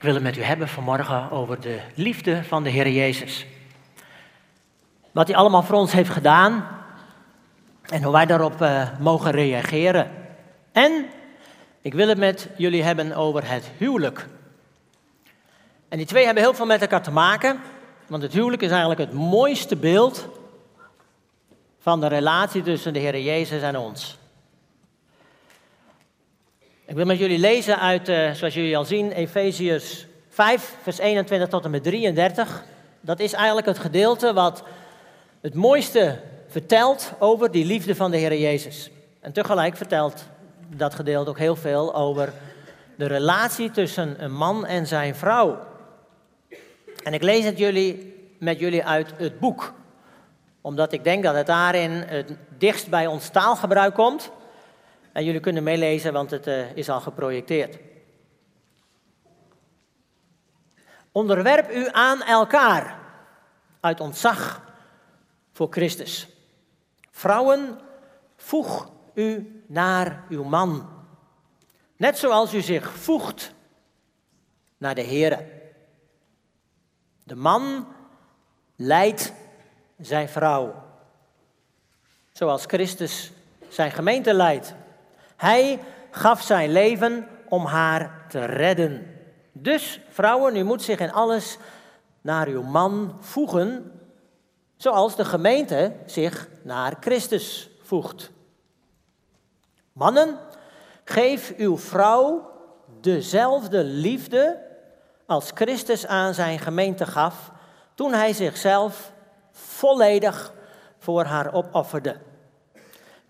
Ik wil het met u hebben vanmorgen over de liefde van de Heer Jezus. Wat hij allemaal voor ons heeft gedaan en hoe wij daarop uh, mogen reageren. En ik wil het met jullie hebben over het huwelijk. En die twee hebben heel veel met elkaar te maken, want het huwelijk is eigenlijk het mooiste beeld van de relatie tussen de Heer Jezus en ons. Ik wil met jullie lezen uit, uh, zoals jullie al zien, Efeziërs 5, vers 21 tot en met 33. Dat is eigenlijk het gedeelte wat het mooiste vertelt over die liefde van de Heer Jezus. En tegelijk vertelt dat gedeelte ook heel veel over de relatie tussen een man en zijn vrouw. En ik lees het jullie, met jullie uit het boek, omdat ik denk dat het daarin het dichtst bij ons taalgebruik komt. En jullie kunnen meelezen, want het uh, is al geprojecteerd. Onderwerp u aan elkaar uit ontzag voor Christus. Vrouwen, voeg u naar uw man. Net zoals u zich voegt naar de Heer. De man leidt zijn vrouw. Zoals Christus zijn gemeente leidt. Hij gaf zijn leven om haar te redden. Dus vrouwen, u moet zich in alles naar uw man voegen, zoals de gemeente zich naar Christus voegt. Mannen, geef uw vrouw dezelfde liefde als Christus aan zijn gemeente gaf toen hij zichzelf volledig voor haar opofferde.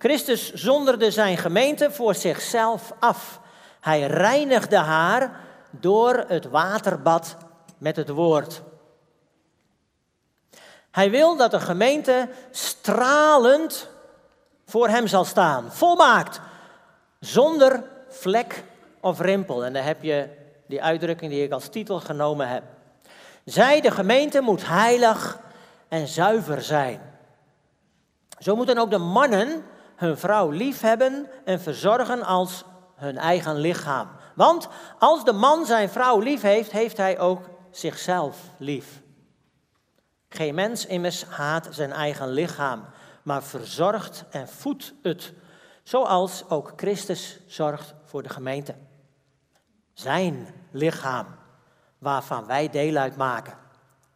Christus zonderde zijn gemeente voor zichzelf af. Hij reinigde haar door het waterbad met het woord. Hij wil dat de gemeente stralend voor hem zal staan, volmaakt, zonder vlek of rimpel. En dan heb je die uitdrukking die ik als titel genomen heb. Zij, de gemeente, moet heilig en zuiver zijn. Zo moeten ook de mannen hun vrouw lief hebben en verzorgen als hun eigen lichaam. Want als de man zijn vrouw lief heeft, heeft hij ook zichzelf lief. Geen mens immers haat zijn eigen lichaam, maar verzorgt en voedt het, zoals ook Christus zorgt voor de gemeente. Zijn lichaam, waarvan wij deel uitmaken.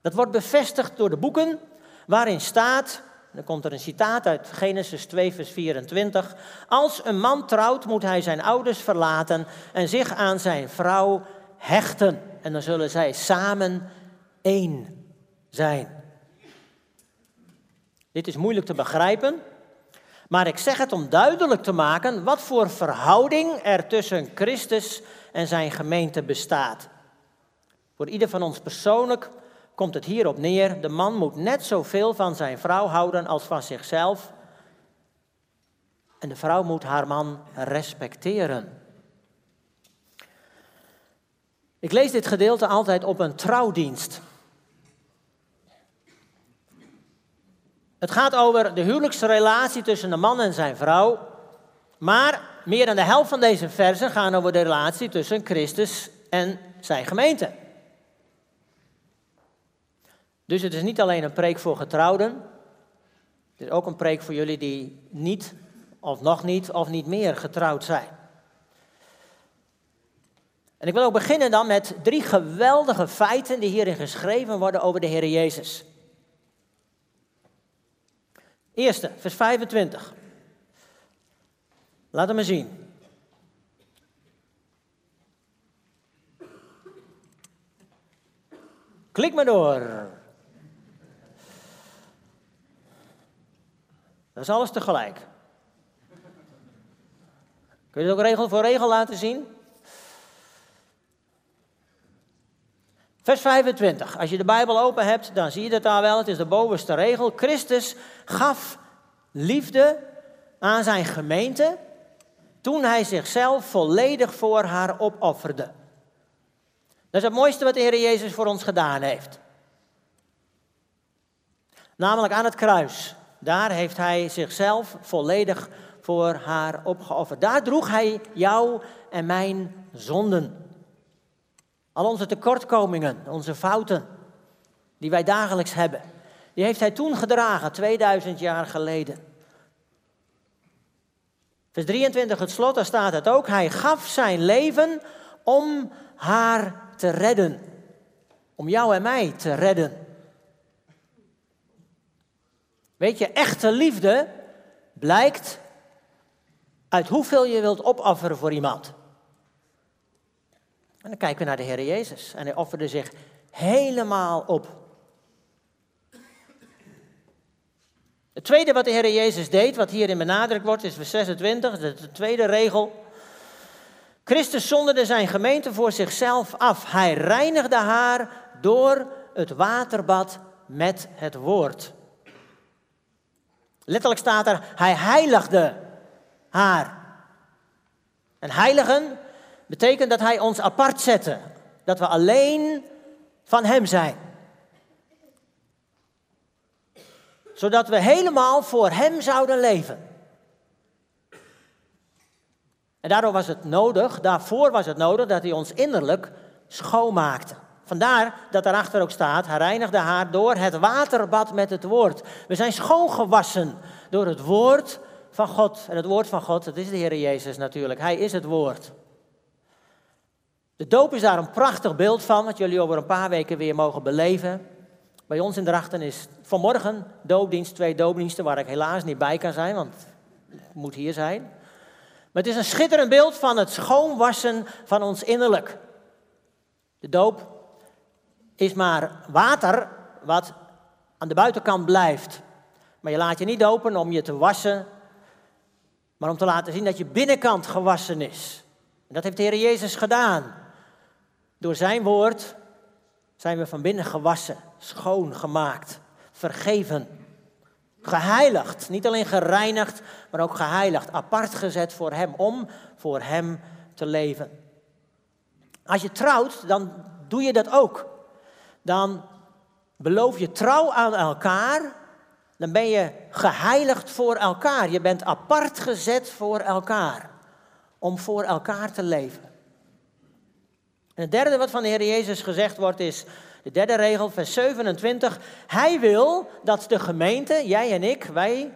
Dat wordt bevestigd door de boeken waarin staat dan komt er een citaat uit Genesis 2, vers 24. Als een man trouwt, moet hij zijn ouders verlaten en zich aan zijn vrouw hechten. En dan zullen zij samen één zijn. Dit is moeilijk te begrijpen, maar ik zeg het om duidelijk te maken wat voor verhouding er tussen Christus en zijn gemeente bestaat. Voor ieder van ons persoonlijk komt het hierop neer. De man moet net zoveel van zijn vrouw houden als van zichzelf. En de vrouw moet haar man respecteren. Ik lees dit gedeelte altijd op een trouwdienst. Het gaat over de huwelijksrelatie tussen de man en zijn vrouw. Maar meer dan de helft van deze versen gaan over de relatie tussen Christus en zijn gemeente. Dus het is niet alleen een preek voor getrouwden. Het is ook een preek voor jullie die niet, of nog niet, of niet meer getrouwd zijn. En ik wil ook beginnen dan met drie geweldige feiten die hierin geschreven worden over de Heer Jezus. Eerste, vers 25. Laat hem maar zien. Klik maar door. Dat is alles tegelijk. Kun je het ook regel voor regel laten zien? Vers 25. Als je de Bijbel open hebt, dan zie je dat daar wel. Het is de bovenste regel. Christus gaf liefde aan zijn gemeente toen hij zichzelf volledig voor haar opofferde. Dat is het mooiste wat de Heer Jezus voor ons gedaan heeft. Namelijk aan het kruis. Daar heeft hij zichzelf volledig voor haar opgeofferd. Daar droeg hij jou en mijn zonden. Al onze tekortkomingen, onze fouten die wij dagelijks hebben, die heeft hij toen gedragen, 2000 jaar geleden. Vers 23, het slot, daar staat het ook. Hij gaf zijn leven om haar te redden. Om jou en mij te redden. Weet je, echte liefde blijkt uit hoeveel je wilt opofferen voor iemand. En dan kijken we naar de Heer Jezus. En hij offerde zich helemaal op. Het tweede wat de Heer Jezus deed, wat hierin benadrukt wordt, is vers 26, de tweede regel. Christus zonderde zijn gemeente voor zichzelf af. Hij reinigde haar door het waterbad met het woord. Letterlijk staat er, hij heiligde haar. En heiligen betekent dat hij ons apart zette. Dat we alleen van hem zijn. Zodat we helemaal voor hem zouden leven. En daardoor was het nodig, daarvoor was het nodig dat hij ons innerlijk schoonmaakte. Vandaar dat erachter ook staat, hij reinigde haar door het waterbad met het woord. We zijn schoongewassen door het woord van God. En het woord van God, dat is de Heer Jezus natuurlijk. Hij is het woord. De doop is daar een prachtig beeld van, wat jullie over een paar weken weer mogen beleven. Bij ons in Drachten is vanmorgen doopdienst, twee doopdiensten waar ik helaas niet bij kan zijn, want ik moet hier zijn. Maar het is een schitterend beeld van het schoonwassen van ons innerlijk. De doop is maar water wat aan de buitenkant blijft. Maar je laat je niet dopen om je te wassen, maar om te laten zien dat je binnenkant gewassen is. En dat heeft de Heer Jezus gedaan. Door zijn woord zijn we van binnen gewassen, schoongemaakt, vergeven, geheiligd. Niet alleen gereinigd, maar ook geheiligd, apart gezet voor Hem, om voor Hem te leven. Als je trouwt, dan doe je dat ook. Dan beloof je trouw aan elkaar, dan ben je geheiligd voor elkaar. Je bent apart gezet voor elkaar, om voor elkaar te leven. En het derde wat van de Heer Jezus gezegd wordt is, de derde regel, vers 27. Hij wil dat de gemeente, jij en ik, wij,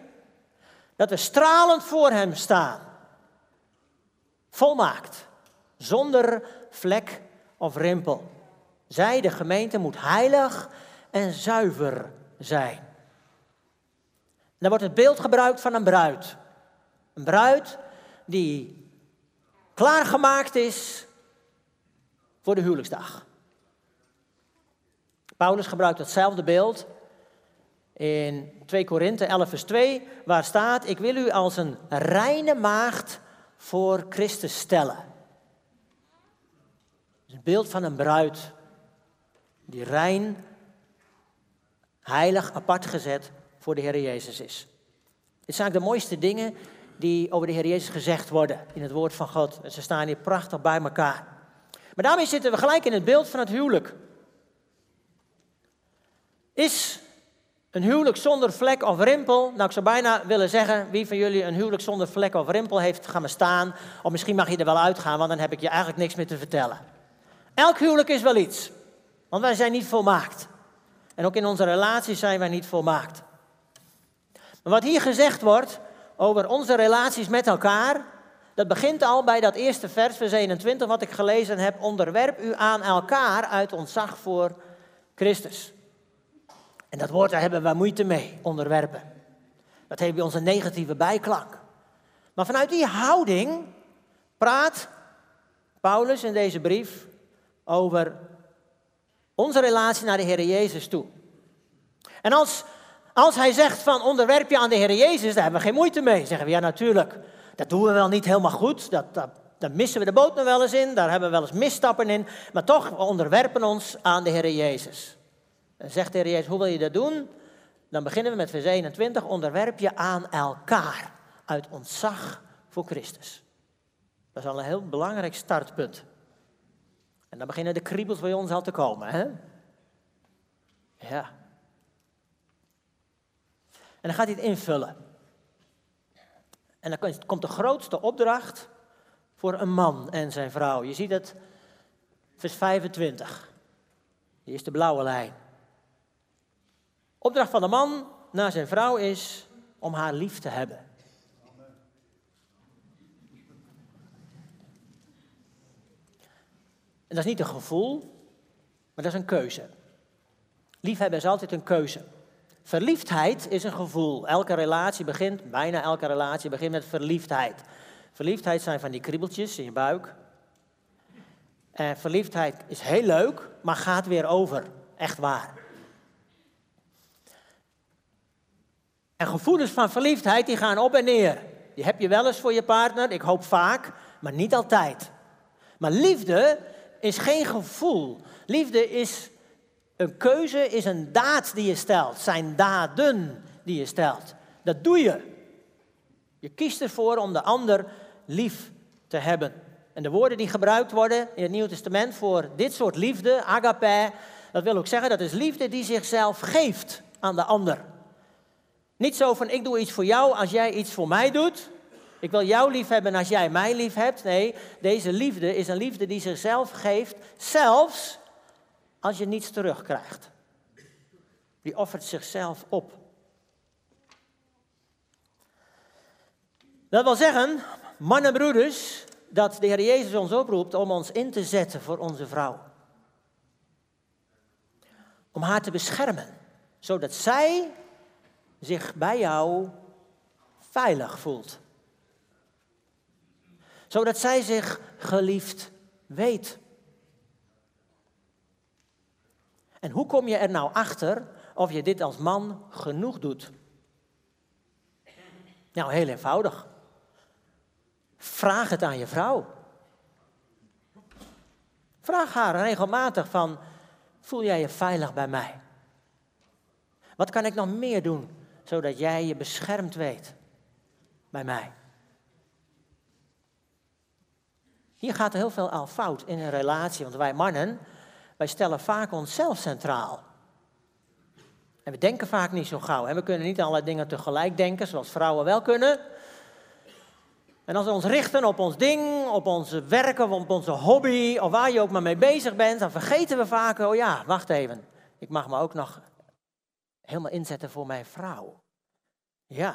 dat we stralend voor Hem staan. Volmaakt, zonder vlek of rimpel. Zij, de gemeente, moet heilig en zuiver zijn. dan wordt het beeld gebruikt van een bruid. Een bruid die klaargemaakt is voor de huwelijksdag. Paulus gebruikt hetzelfde beeld in 2 Korinthe 11 vers 2, waar staat, ik wil u als een reine maagd voor Christus stellen. Het beeld van een bruid die rein, heilig, apart gezet voor de Heer Jezus is. Dit zijn de mooiste dingen die over de Heer Jezus gezegd worden in het woord van God. En ze staan hier prachtig bij elkaar. Maar daarmee zitten we gelijk in het beeld van het huwelijk. Is een huwelijk zonder vlek of rimpel? Nou, ik zou bijna willen zeggen, wie van jullie een huwelijk zonder vlek of rimpel heeft, ga maar staan. Of misschien mag je er wel uitgaan, want dan heb ik je eigenlijk niks meer te vertellen. Elk huwelijk is wel iets. Want wij zijn niet volmaakt. En ook in onze relaties zijn wij niet volmaakt. Maar wat hier gezegd wordt over onze relaties met elkaar, dat begint al bij dat eerste vers, vers 21, wat ik gelezen heb. Onderwerp u aan elkaar uit ontzag voor Christus. En dat woord, daar hebben we moeite mee, onderwerpen. Dat heeft bij ons een negatieve bijklank. Maar vanuit die houding praat Paulus in deze brief over onze relatie naar de Heer Jezus toe. En als, als hij zegt van onderwerp je aan de Heer Jezus, daar hebben we geen moeite mee. Zeggen we ja natuurlijk, dat doen we wel niet helemaal goed. Dat, dat, daar missen we de boot nog wel eens in, daar hebben we wel eens misstappen in. Maar toch, we onderwerpen ons aan de Heer Jezus. En zegt de Heer Jezus, hoe wil je dat doen? Dan beginnen we met vers 21, onderwerp je aan elkaar uit ontzag voor Christus. Dat is al een heel belangrijk startpunt. En dan beginnen de kriebels bij ons al te komen. Hè? Ja. En dan gaat hij het invullen. En dan komt de grootste opdracht voor een man en zijn vrouw. Je ziet het vers 25. Hier is de blauwe lijn. Opdracht van de man naar zijn vrouw is om haar lief te hebben. En dat is niet een gevoel, maar dat is een keuze. Liefhebben is altijd een keuze. Verliefdheid is een gevoel. Elke relatie begint, bijna elke relatie begint met verliefdheid. Verliefdheid zijn van die kriebeltjes in je buik. En verliefdheid is heel leuk, maar gaat weer over. Echt waar. En gevoelens van verliefdheid die gaan op en neer. Die heb je wel eens voor je partner, ik hoop vaak, maar niet altijd. Maar liefde is geen gevoel. Liefde is een keuze, is een daad die je stelt. Zijn daden die je stelt. Dat doe je. Je kiest ervoor om de ander lief te hebben. En de woorden die gebruikt worden in het Nieuwe Testament voor dit soort liefde, agape, dat wil ook zeggen dat is liefde die zichzelf geeft aan de ander. Niet zo van ik doe iets voor jou als jij iets voor mij doet. Ik wil jou lief hebben als jij mij lief hebt. Nee, deze liefde is een liefde die zichzelf geeft, zelfs als je niets terugkrijgt. Die offert zichzelf op. Dat wil zeggen, mannen en broeders, dat de Heer Jezus ons oproept om ons in te zetten voor onze vrouw. Om haar te beschermen, zodat zij zich bij jou veilig voelt. Zodat zij zich geliefd weet. En hoe kom je er nou achter of je dit als man genoeg doet? Nou, heel eenvoudig. Vraag het aan je vrouw. Vraag haar regelmatig van, voel jij je veilig bij mij? Wat kan ik nog meer doen zodat jij je beschermd weet bij mij? Hier gaat er heel veel al fout in een relatie, want wij mannen, wij stellen vaak onszelf centraal. En we denken vaak niet zo gauw. En we kunnen niet allerlei dingen tegelijk denken, zoals vrouwen wel kunnen. En als we ons richten op ons ding, op onze werken, op onze hobby, of waar je ook maar mee bezig bent, dan vergeten we vaak, oh ja, wacht even. Ik mag me ook nog helemaal inzetten voor mijn vrouw. Ja.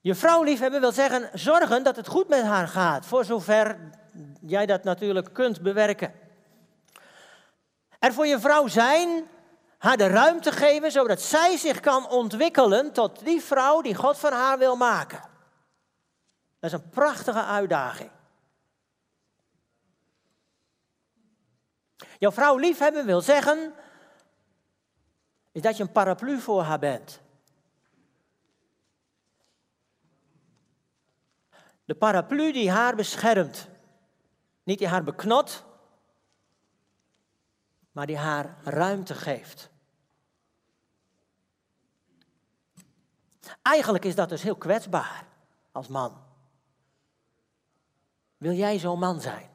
Je vrouw liefhebben wil zeggen, zorgen dat het goed met haar gaat, voor zover jij dat natuurlijk kunt bewerken. Er voor je vrouw zijn, haar de ruimte geven, zodat zij zich kan ontwikkelen tot die vrouw die God van haar wil maken. Dat is een prachtige uitdaging. Jouw vrouw liefhebben wil zeggen, is dat je een paraplu voor haar bent. De paraplu die haar beschermt. Niet die haar beknot, maar die haar ruimte geeft. Eigenlijk is dat dus heel kwetsbaar als man. Wil jij zo'n man zijn?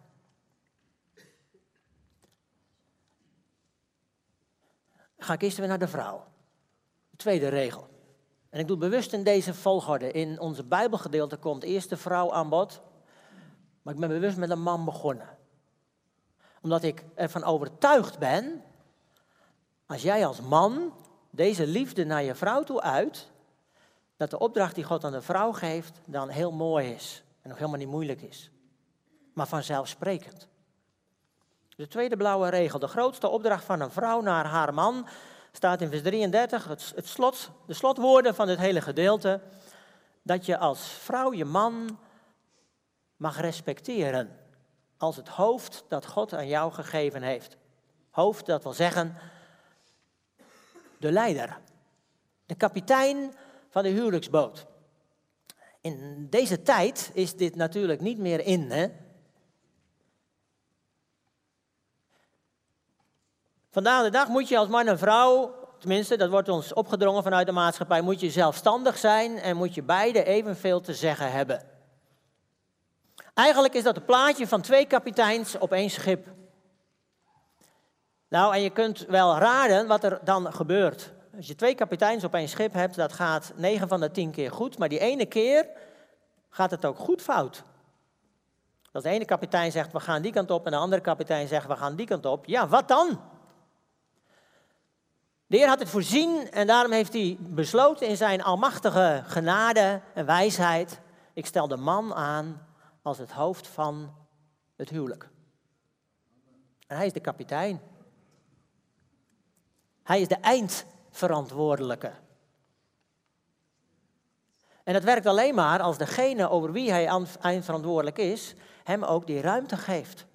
Ga ik eerst weer naar de vrouw. De tweede regel. En ik doe bewust in deze volgorde. In onze Bijbelgedeelte komt eerst de vrouw aan bod. Maar ik ben bewust met een man begonnen. Omdat ik ervan overtuigd ben. Als jij als man deze liefde naar je vrouw toe uit. Dat de opdracht die God aan de vrouw geeft dan heel mooi is. En nog helemaal niet moeilijk is maar vanzelfsprekend. De tweede blauwe regel, de grootste opdracht van een vrouw naar haar man, staat in vers 33, het, het slot, de slotwoorden van het hele gedeelte, dat je als vrouw je man mag respecteren als het hoofd dat God aan jou gegeven heeft. Hoofd, dat wil zeggen de leider, de kapitein van de huwelijksboot. In deze tijd is dit natuurlijk niet meer in. Hè? Vandaag de dag moet je als man en vrouw, tenminste dat wordt ons opgedrongen vanuit de maatschappij, moet je zelfstandig zijn en moet je beide evenveel te zeggen hebben. Eigenlijk is dat een plaatje van twee kapiteins op één schip. Nou, en je kunt wel raden wat er dan gebeurt. Als je twee kapiteins op één schip hebt, dat gaat 9 van de 10 keer goed, maar die ene keer gaat het ook goed fout. Als de ene kapitein zegt we gaan die kant op en de andere kapitein zegt we gaan die kant op, ja, wat dan? De Heer had het voorzien en daarom heeft hij besloten in zijn almachtige genade en wijsheid, ik stel de man aan als het hoofd van het huwelijk. En hij is de kapitein. Hij is de eindverantwoordelijke. En dat werkt alleen maar als degene over wie hij eindverantwoordelijk is, hem ook die ruimte geeft.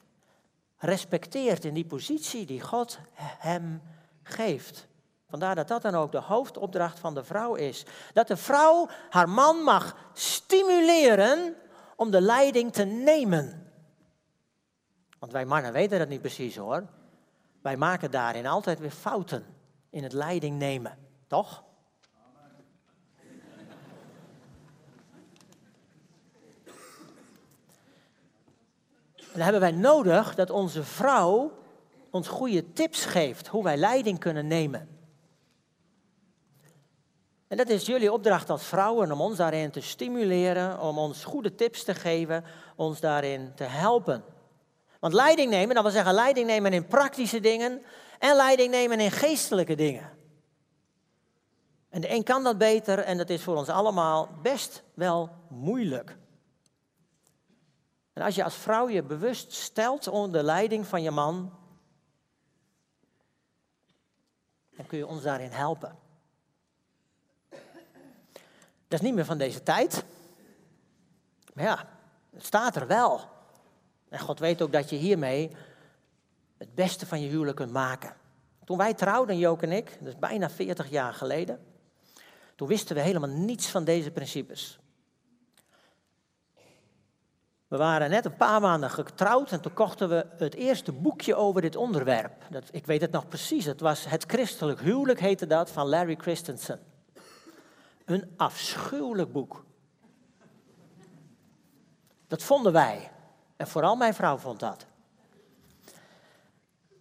Respecteert in die positie die God hem geeft. Vandaar dat dat dan ook de hoofdopdracht van de vrouw is. Dat de vrouw haar man mag stimuleren om de leiding te nemen. Want wij mannen weten dat niet precies hoor. Wij maken daarin altijd weer fouten in het leiding nemen, toch? Dan hebben wij nodig dat onze vrouw ons goede tips geeft hoe wij leiding kunnen nemen. En dat is jullie opdracht als vrouwen om ons daarin te stimuleren, om ons goede tips te geven, ons daarin te helpen. Want leiding nemen, dat wil zeggen leiding nemen in praktische dingen en leiding nemen in geestelijke dingen. En de een kan dat beter en dat is voor ons allemaal best wel moeilijk. En als je als vrouw je bewust stelt onder de leiding van je man, dan kun je ons daarin helpen. Dat is niet meer van deze tijd. Maar ja, het staat er wel. En God weet ook dat je hiermee het beste van je huwelijk kunt maken. Toen wij trouwden, Jook en ik, dat is bijna 40 jaar geleden, toen wisten we helemaal niets van deze principes. We waren net een paar maanden getrouwd en toen kochten we het eerste boekje over dit onderwerp. Dat, ik weet het nog precies, het was Het Christelijk Huwelijk, heette dat, van Larry Christensen. Een afschuwelijk boek. Dat vonden wij. En vooral mijn vrouw vond dat.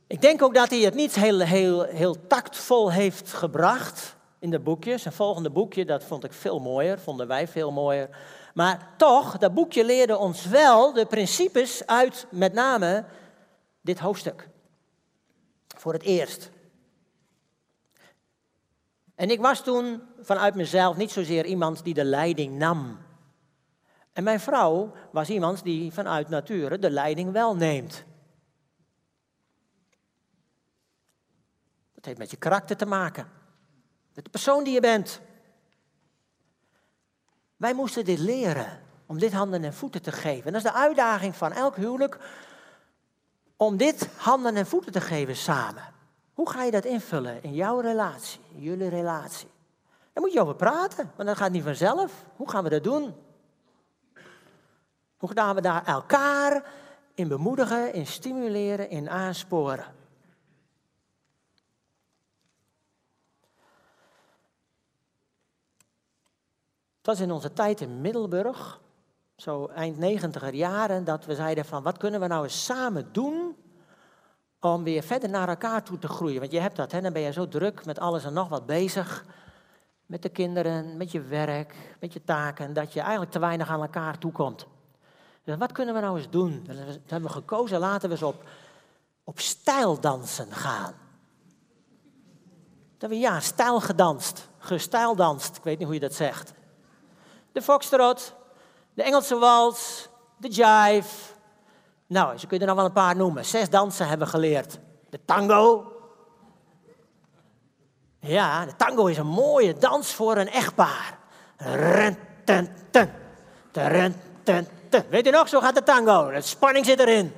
Ik denk ook dat hij het niet heel, heel, heel tactvol heeft gebracht in de boekjes. Zijn volgende boekje, dat vond ik veel mooier, vonden wij veel mooier. Maar toch, dat boekje leerde ons wel de principes uit met name dit hoofdstuk. Voor het eerst. En ik was toen vanuit mezelf niet zozeer iemand die de leiding nam. En mijn vrouw was iemand die vanuit nature de leiding wel neemt. Dat heeft met je karakter te maken. Met de persoon die je bent. Wij moesten dit leren. Om dit handen en voeten te geven. En dat is de uitdaging van elk huwelijk. Om dit handen en voeten te geven samen. Hoe ga je dat invullen in jouw relatie, in jullie relatie? Daar moet je over praten, want dat gaat niet vanzelf. Hoe gaan we dat doen? Hoe gaan we daar elkaar in bemoedigen, in stimuleren, in aansporen? Het was in onze tijd in Middelburg, zo eind negentiger jaren, dat we zeiden van wat kunnen we nou eens samen doen om weer verder naar elkaar toe te groeien. Want je hebt dat, hè? dan ben je zo druk met alles en nog wat bezig. Met de kinderen, met je werk, met je taken, dat je eigenlijk te weinig aan elkaar toekomt. Dus wat kunnen we nou eens doen? Dan hebben we gekozen, laten we eens op, op stijldansen gaan. Dat we ja, stijl gedanst, gestijldanst, ik weet niet hoe je dat zegt. De foxtrot, de Engelse wals, de jive, nou, ze kunnen er nog wel een paar noemen. Zes dansen hebben we geleerd. De tango. Ja, de tango is een mooie dans voor een echtpaar. Weet u nog, zo gaat de tango. De spanning zit erin.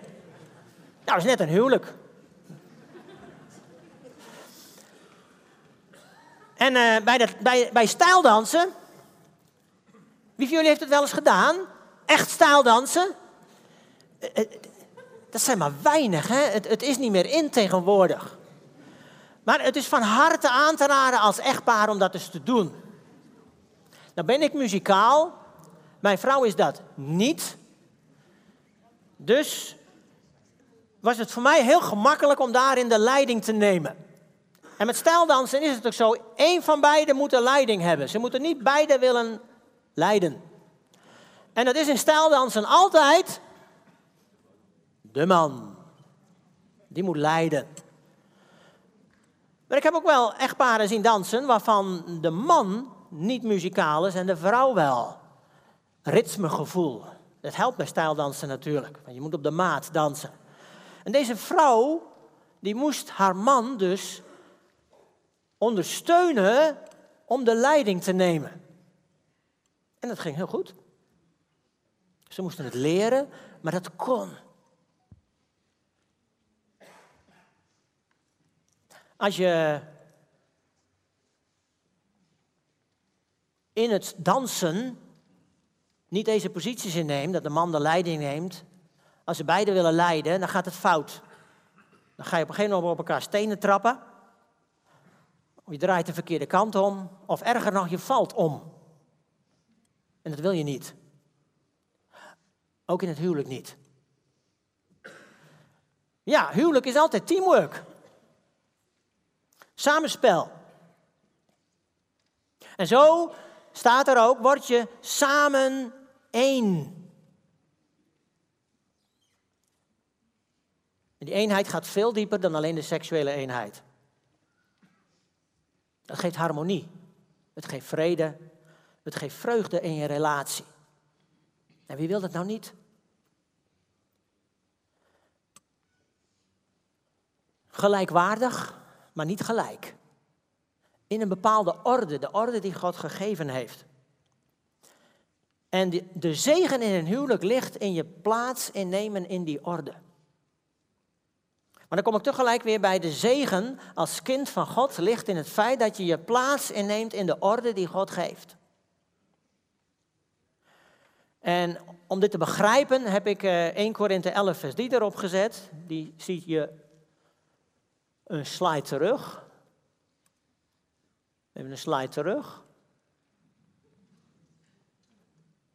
Nou, is net een huwelijk. En uh, bij, de, bij, bij stijldansen, wie van jullie heeft het wel eens gedaan? Echt stijldansen? Eh, eh, dat zijn maar weinig. Hè? Het, is niet meer in tegenwoordig. Maar het is van harte aan te raden als echtpaar om dat eens te doen. Nou ben ik muzikaal. Mijn vrouw is dat niet. Dus was het voor mij heel gemakkelijk om daarin de leiding te nemen. En met stijldansen is het ook zo, één van beiden moet de leiding hebben. Ze moeten niet beide willen leiden. En dat is in stijldansen altijd de man. Die moet leiden. Maar ik heb ook wel echtparen zien dansen waarvan de man niet muzikaal is en de vrouw wel. Ritmegevoel. Dat helpt bij stijldansen natuurlijk, want je moet op de maat dansen. En deze vrouw, die moest haar man dus ondersteunen om de leiding te nemen. En dat ging heel goed. Ze moesten het leren, maar dat kon. Als je in het dansen niet deze posities inneemt, dat de man de leiding neemt, als ze beide willen leiden, dan gaat het fout. Dan ga je op een gegeven moment op elkaar stenen trappen, of je draait de verkeerde kant om, of erger nog, je valt om. En dat wil je niet. Ook in het huwelijk niet. Ja, huwelijk is altijd teamwork. Samenspel. En zo staat er ook, word je samen één. En die eenheid gaat veel dieper dan alleen de seksuele eenheid. Het geeft harmonie. Het geeft vrede. Het geeft vreugde in je relatie. En wie wil dat nou niet? Gelijkwaardig, maar niet gelijk. In een bepaalde orde, de orde die God gegeven heeft. En de, de zegen in een huwelijk ligt in je plaats innemen in die orde. Maar dan kom ik tegelijk weer bij de zegen als kind van God ligt in het feit dat je je plaats inneemt in de orde die God geeft. En om dit te begrijpen heb ik 1 eh, Korinthe 11 vers 3 erop gezet. Die ziet je een slide terug. Even een slide terug.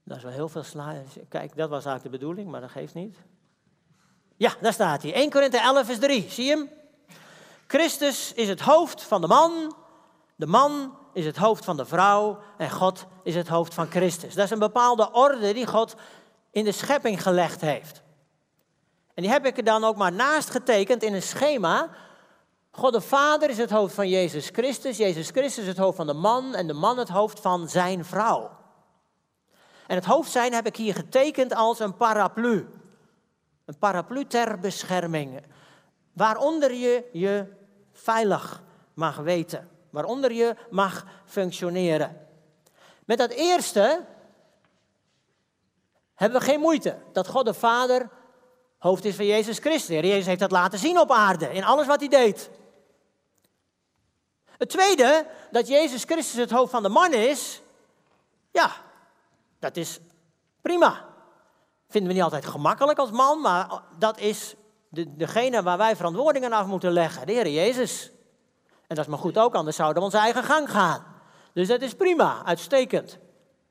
Dat is wel heel veel slides. Kijk, dat was eigenlijk de bedoeling, maar dat geeft niet. Ja, daar staat hij. 1 Korinthe 11 vers 3. Zie je hem? Christus is het hoofd van de man. De man is het hoofd van de vrouw en God is het hoofd van Christus. Dat is een bepaalde orde die God in de schepping gelegd heeft. En die heb ik er dan ook maar naast getekend in een schema. God de Vader is het hoofd van Jezus Christus. Jezus Christus is het hoofd van de man en de man het hoofd van zijn vrouw. En het hoofd zijn heb ik hier getekend als een paraplu. Een paraplu ter bescherming. Waaronder je je veilig mag weten waaronder je mag functioneren. Met dat eerste hebben we geen moeite. Dat God de Vader hoofd is van Jezus Christus. Jezus heeft dat laten zien op aarde, in alles wat hij deed. Het tweede, dat Jezus Christus het hoofd van de man is, ja, dat is prima. Vinden we niet altijd gemakkelijk als man, maar dat is de, degene waar wij verantwoordingen af moeten leggen, de Heer Jezus. En dat is maar goed ook, anders zouden we onze eigen gang gaan. Dus dat is prima, uitstekend.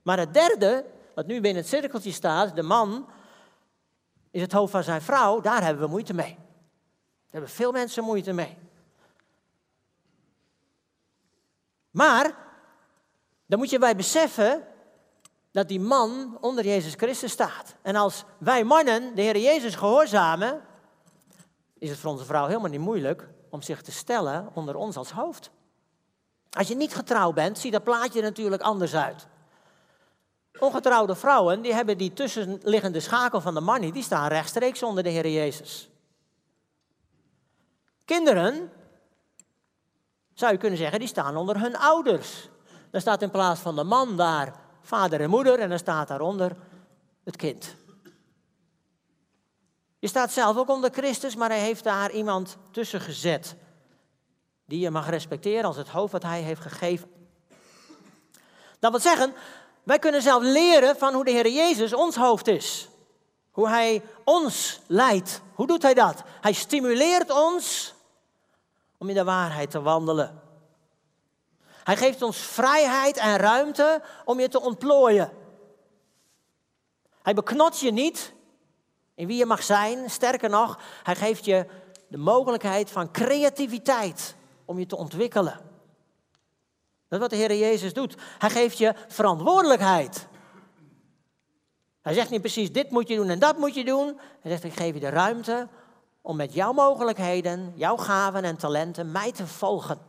Maar het derde, wat nu binnen het cirkeltje staat, de man is het hoofd van zijn vrouw, daar hebben we moeite mee. Daar hebben veel mensen moeite mee. Maar, dan moet je bij beseffen dat die man onder Jezus Christus staat. En als wij mannen de Heer Jezus gehoorzamen, is het voor onze vrouw helemaal niet moeilijk om zich te stellen onder ons als hoofd. Als je niet getrouwd bent, ziet dat plaatje natuurlijk anders uit. Ongetrouwde vrouwen, die hebben die tussenliggende schakel van de man die staan rechtstreeks onder de Heer Jezus. Kinderen, zou je kunnen zeggen, die staan onder hun ouders. Dan staat in plaats van de man daar vader en moeder en dan staat daaronder het kind. Je staat zelf ook onder Christus, maar hij heeft daar iemand tussen gezet. Die je mag respecteren als het hoofd wat hij heeft gegeven. Dat wil zeggen, wij kunnen zelf leren van hoe de Heer Jezus ons hoofd is. Hoe hij ons leidt. Hoe doet hij dat? Hij stimuleert ons om in de waarheid te wandelen. Hij geeft ons vrijheid en ruimte om je te ontplooien. Hij beknot je niet in wie je mag zijn. Sterker nog, hij geeft je de mogelijkheid van creativiteit om je te ontwikkelen. Dat is wat de Heer Jezus doet. Hij geeft je verantwoordelijkheid. Hij zegt niet precies, dit moet je doen en dat moet je doen. Hij zegt, ik geef je de ruimte om met jouw mogelijkheden, jouw gaven en talenten mij te volgen.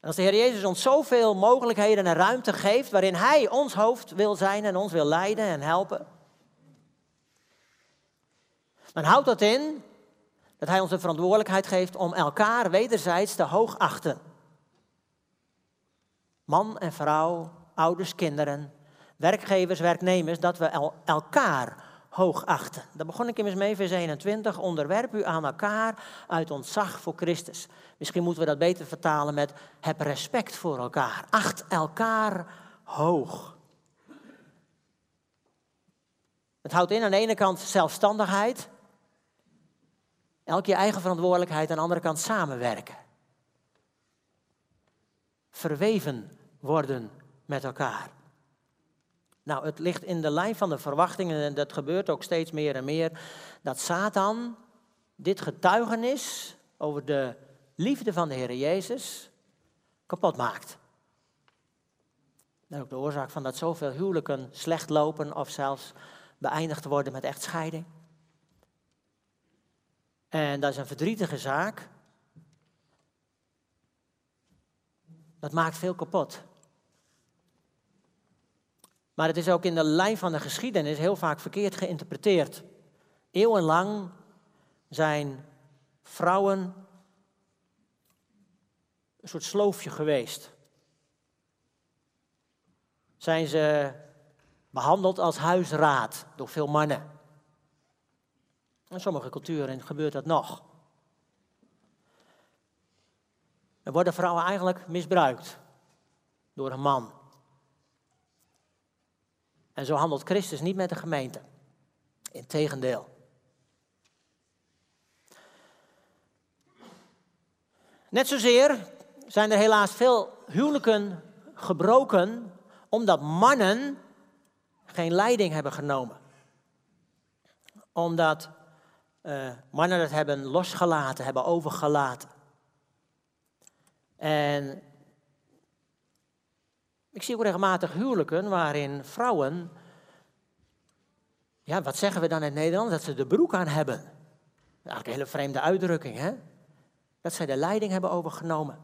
En als de Heer Jezus ons zoveel mogelijkheden en ruimte geeft, waarin Hij ons hoofd wil zijn en ons wil leiden en helpen, dan houdt dat in dat Hij ons de verantwoordelijkheid geeft om elkaar wederzijds te hoogachten. Man en vrouw, ouders, kinderen, werkgevers, werknemers, dat we elkaar hoogachten. Daar begon ik immers mee, vers 21. Onderwerp u aan elkaar uit ontzag voor Christus. Misschien moeten we dat beter vertalen met heb respect voor elkaar. Acht elkaar hoog. Het houdt in aan de ene kant zelfstandigheid. Elk je eigen verantwoordelijkheid, aan de andere kant samenwerken. Verweven worden met elkaar. Nou, het ligt in de lijn van de verwachtingen, en dat gebeurt ook steeds meer en meer, dat Satan dit getuigenis over de liefde van de Heer Jezus kapot maakt. Dat is ook de oorzaak van dat zoveel huwelijken slecht lopen of zelfs beëindigd worden met echtscheiding. En dat is een verdrietige zaak. Dat maakt veel kapot. Maar het is ook in de lijn van de geschiedenis heel vaak verkeerd geïnterpreteerd. Eeuwenlang zijn vrouwen een soort sloofje geweest. Zijn ze behandeld als huisraad door veel mannen. In sommige culturen gebeurt dat nog. Er worden vrouwen eigenlijk misbruikt door een man. En zo handelt Christus niet met de gemeente. Integendeel. Net zozeer zijn er helaas veel huwelijken gebroken omdat mannen geen leiding hebben genomen. Omdat uh, mannen het hebben losgelaten, hebben overgelaten. En ik zie ook regelmatig huwelijken waarin vrouwen, ja, wat zeggen we dan in het Nederlands? Dat ze de broek aan hebben. Eigenlijk een hele vreemde uitdrukking, hè? Dat zij de leiding hebben overgenomen.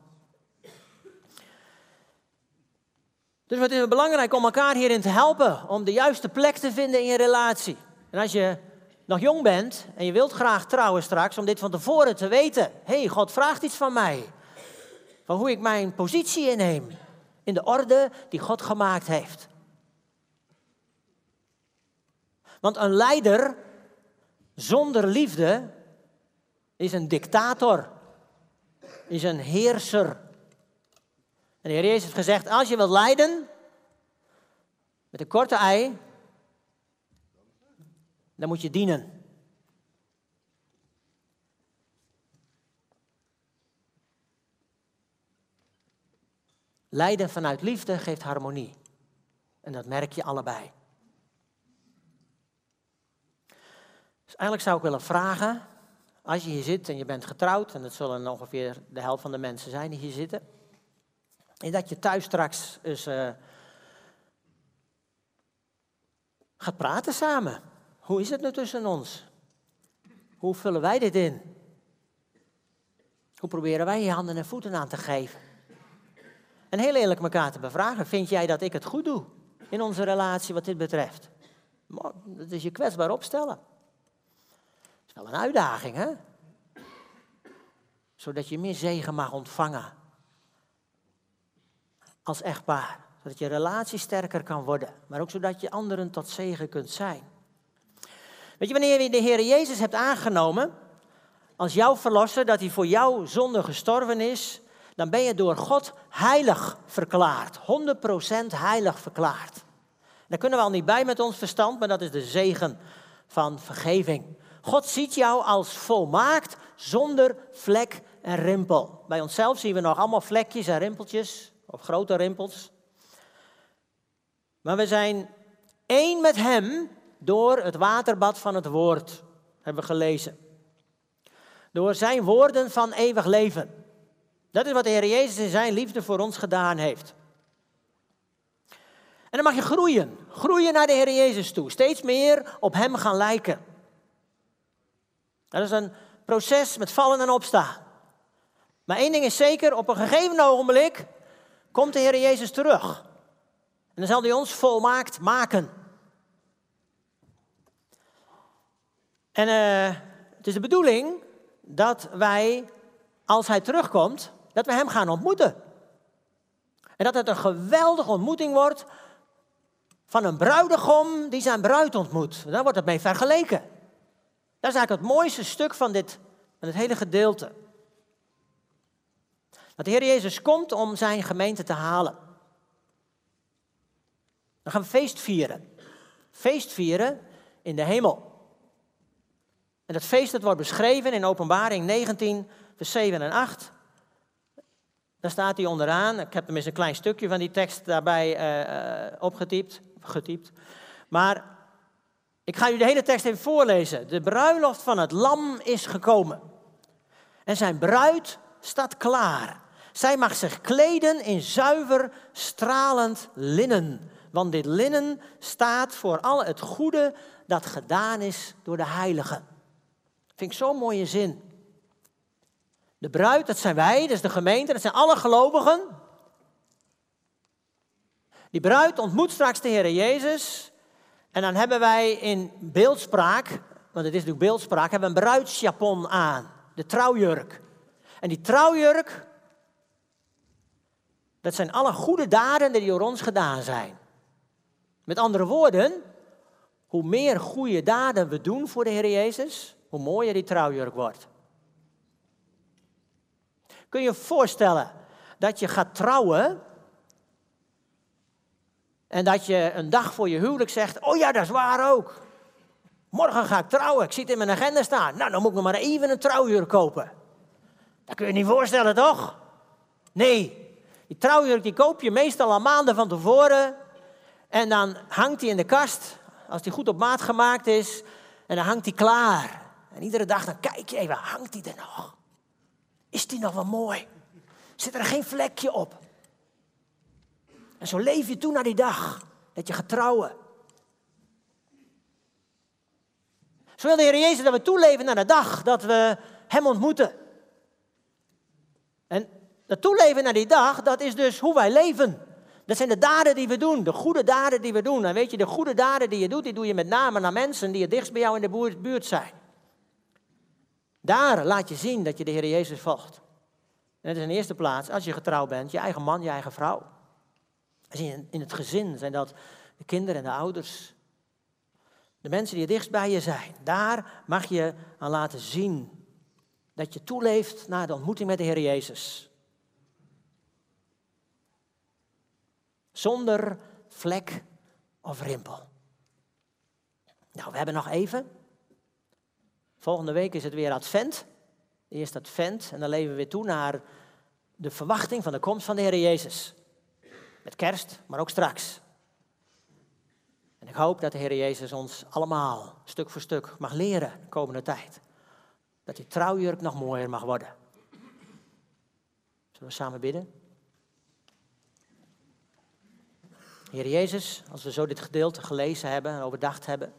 Dus wat is het belangrijk om elkaar hierin te helpen, om de juiste plek te vinden in je relatie. En als je nog jong bent en je wilt graag trouwen straks, om dit van tevoren te weten. Hey, God vraagt iets van mij. Van hoe ik mijn positie inneem in de orde die God gemaakt heeft. Want een leider zonder liefde is een dictator, is een heerser. En de Heer Jezus heeft gezegd, als je wilt leiden, met een korte ei, dan moet je dienen. Lijden vanuit liefde geeft harmonie. En dat merk je allebei. Dus eigenlijk zou ik willen vragen, als je hier zit en je bent getrouwd, en dat zullen ongeveer de helft van de mensen zijn die hier zitten, en dat je thuis straks eens uh, gaat praten samen. Hoe is het nu tussen ons? Hoe vullen wij dit in? Hoe proberen wij je handen en voeten aan te geven? En heel eerlijk elkaar te bevragen, vind jij dat ik het goed doe in onze relatie wat dit betreft? Dat is je kwetsbaar opstellen. Dat is wel een uitdaging, hè? Zodat je meer zegen mag ontvangen. Als echtpaar. Zodat je relatie sterker kan worden. Maar ook zodat je anderen tot zegen kunt zijn. Weet je, wanneer je de Heer Jezus hebt aangenomen als jouw verlosser, dat hij voor jouw zonde gestorven is, dan ben je door God heilig verklaard. 100% heilig verklaard. Daar kunnen we al niet bij met ons verstand, maar dat is de zegen van vergeving. God ziet jou als volmaakt, zonder vlek en rimpel. Bij onszelf zien we nog allemaal vlekjes en rimpeltjes, of grote rimpels. Maar we zijn één met Hem door het waterbad van het woord, hebben we gelezen. Door zijn woorden van eeuwig leven. Dat is wat de Heer Jezus in zijn liefde voor ons gedaan heeft. En dan mag je groeien. Groeien naar de Heer Jezus toe. Steeds meer op Hem gaan lijken. Dat is een proces met vallen en opstaan. Maar één ding is zeker, op een gegeven ogenblik komt de Heer Jezus terug. En dan zal hij ons volmaakt maken. En uh, het is de bedoeling dat wij, als hij terugkomt, dat we hem gaan ontmoeten. En dat het een geweldige ontmoeting wordt van een bruidegom die zijn bruid ontmoet. Daar wordt het mee vergeleken. Dat is eigenlijk het mooiste stuk van, dit, van het hele gedeelte. Dat de Heer Jezus komt om zijn gemeente te halen. Dan gaan we feest vieren. Feest vieren in de hemel. En dat feest dat wordt beschreven in Openbaring 19, vers 7 en 8. Daar staat hij onderaan. Ik heb tenminste een klein stukje van die tekst daarbij uh, opgetypt. Getypt. Maar ik ga u de hele tekst even voorlezen. De bruiloft van het lam is gekomen. En zijn bruid staat klaar. Zij mag zich kleden in zuiver, stralend linnen. Want dit linnen staat voor al het goede dat gedaan is door de heiligen. Vind ik zo'n mooie zin. De bruid, dat zijn wij, dat is de gemeente, dat zijn alle gelovigen. Die bruid ontmoet straks de Heer Jezus. En dan hebben wij in beeldspraak, want het is natuurlijk beeldspraak, hebben we een bruidsjapon aan. De trouwjurk. En die trouwjurk, dat zijn alle goede daden die door ons gedaan zijn. Met andere woorden, hoe meer goede daden we doen voor de Heer Jezus, hoe mooier die trouwjurk wordt. Kun je je voorstellen dat je gaat trouwen en dat je een dag voor je huwelijk zegt, oh ja, dat is waar ook. Morgen ga ik trouwen, ik zie het in mijn agenda staan. Nou, dan moet ik nog maar even een trouwjurk kopen. Dat kun je niet voorstellen, toch? Nee, die trouwjurk die koop je meestal al maanden van tevoren. En dan hangt die in de kast, als die goed op maat gemaakt is. En dan hangt die klaar. En iedere dag dan kijk je even, hangt die er nog? Is die nog wel mooi? Zit er geen vlekje op? En zo leef je toe naar die dag dat je gaat trouwen. Zo wil de Heer Jezus dat we toeleven naar de dag dat we Hem ontmoeten. En dat toeleven naar die dag, dat is dus hoe wij leven. Dat zijn de daden die we doen, de goede daden die we doen. En weet je, de goede daden die je doet, die doe je met name naar mensen die het dichtst bij jou in de buurt zijn. Daar laat je zien dat je de Heer Jezus volgt. En dat is in de eerste plaats, als je getrouwd bent, je eigen man, je eigen vrouw. In het gezin zijn dat de kinderen en de ouders. De mensen die het dichtst bij je zijn. Daar mag je aan laten zien dat je toeleeft naar de ontmoeting met de Heer Jezus. Zonder vlek of rimpel. Nou, we hebben nog even. Volgende week is het weer Advent. Eerst Advent en dan leven we weer toe naar de verwachting van de komst van de Heer Jezus. Met kerst, maar ook straks. En ik hoop dat de Heer Jezus ons allemaal stuk voor stuk mag leren de komende tijd. Dat die trouwjurk nog mooier mag worden. Zullen we samen bidden? Heer Jezus, als we zo dit gedeelte gelezen hebben en overdacht hebben,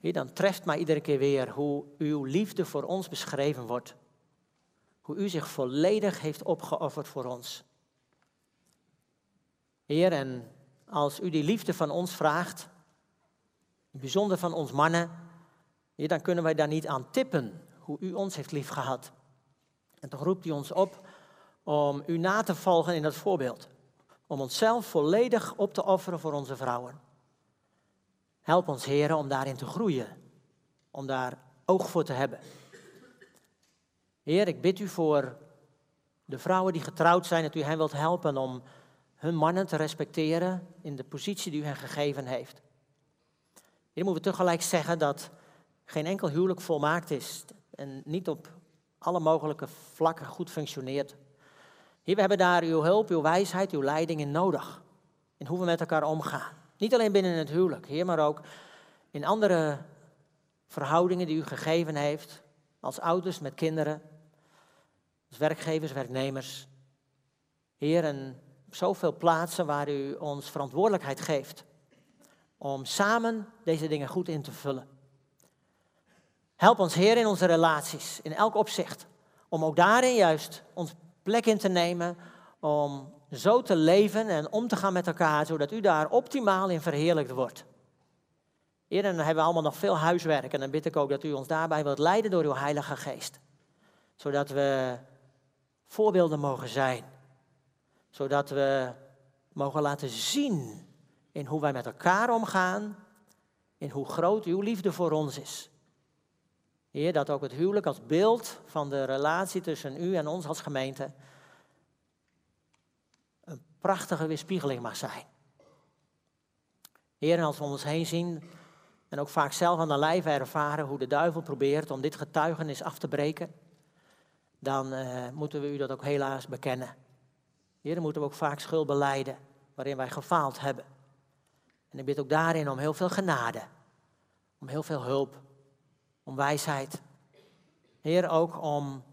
dan treft mij iedere keer weer hoe uw liefde voor ons beschreven wordt. Hoe u zich volledig heeft opgeofferd voor ons. Heer, en als u die liefde van ons vraagt, bijzonder van ons mannen, Heer, dan kunnen wij daar niet aan tippen hoe u ons heeft liefgehad. En toch roept u ons op om u na te volgen in dat voorbeeld. Om onszelf volledig op te offeren voor onze vrouwen. Help ons, heren, om daarin te groeien. Om daar oog voor te hebben. Heer, ik bid u voor de vrouwen die getrouwd zijn, dat u hen wilt helpen om hun mannen te respecteren in de positie die u hen gegeven heeft. Hier moeten we tegelijk zeggen dat geen enkel huwelijk volmaakt is en niet op alle mogelijke vlakken goed functioneert. Hier, we hebben daar uw hulp, uw wijsheid, uw leiding in nodig. In hoe we met elkaar omgaan. Niet alleen binnen het huwelijk, Heer, maar ook in andere verhoudingen die u gegeven heeft. Als ouders met kinderen, als werkgevers, werknemers. Heer, en op zoveel plaatsen waar u ons verantwoordelijkheid geeft om samen deze dingen goed in te vullen. Help ons, Heer, in onze relaties, in elk opzicht, om ook daarin juist ons plek in te nemen, om zo te leven en om te gaan met elkaar, zodat u daar optimaal in verheerlijkt wordt. Heer, dan hebben we allemaal nog veel huiswerk en dan bid ik ook dat u ons daarbij wilt leiden door uw Heilige Geest. Zodat we voorbeelden mogen zijn. Zodat we mogen laten zien in hoe wij met elkaar omgaan, in hoe groot uw liefde voor ons is. Heer, dat ook het huwelijk als beeld van de relatie tussen u en ons als gemeente een prachtige weerspiegeling mag zijn. Heer, als we ons heen zien en ook vaak zelf aan de lijve ervaren hoe de duivel probeert om dit getuigenis af te breken, dan uh, moeten we u dat ook helaas bekennen. Heer, dan moeten we ook vaak schuld beleiden waarin wij gefaald hebben. En ik bid ook daarin om heel veel genade, om heel veel hulp, om wijsheid. Heer, ook om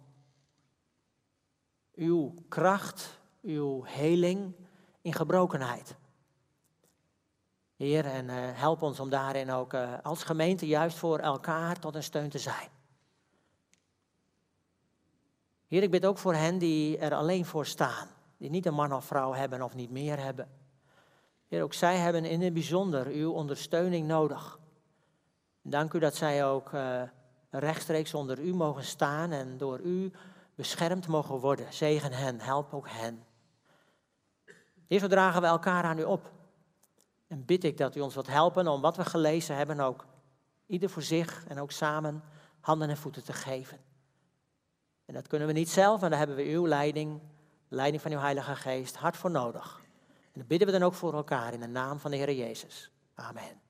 uw kracht, uw heling in gebrokenheid. Heer, en uh, help ons om daarin ook uh, als gemeente juist voor elkaar tot een steun te zijn. Heer, ik bid ook voor hen die er alleen voor staan. Die niet een man of vrouw hebben of niet meer hebben. Heer, ook zij hebben in het bijzonder uw ondersteuning nodig. Dank u dat zij ook uh, rechtstreeks onder u mogen staan en door u beschermd mogen worden. Zegen hen, help ook hen. Heer, zo dragen we elkaar aan u op. En bid ik dat u ons wilt helpen om wat we gelezen hebben ook ieder voor zich en ook samen handen en voeten te geven. En dat kunnen we niet zelf, en daar hebben we uw leiding, leiding van uw Heilige Geest, hard voor nodig. En dat bidden we dan ook voor elkaar in de naam van de Heer Jezus. Amen.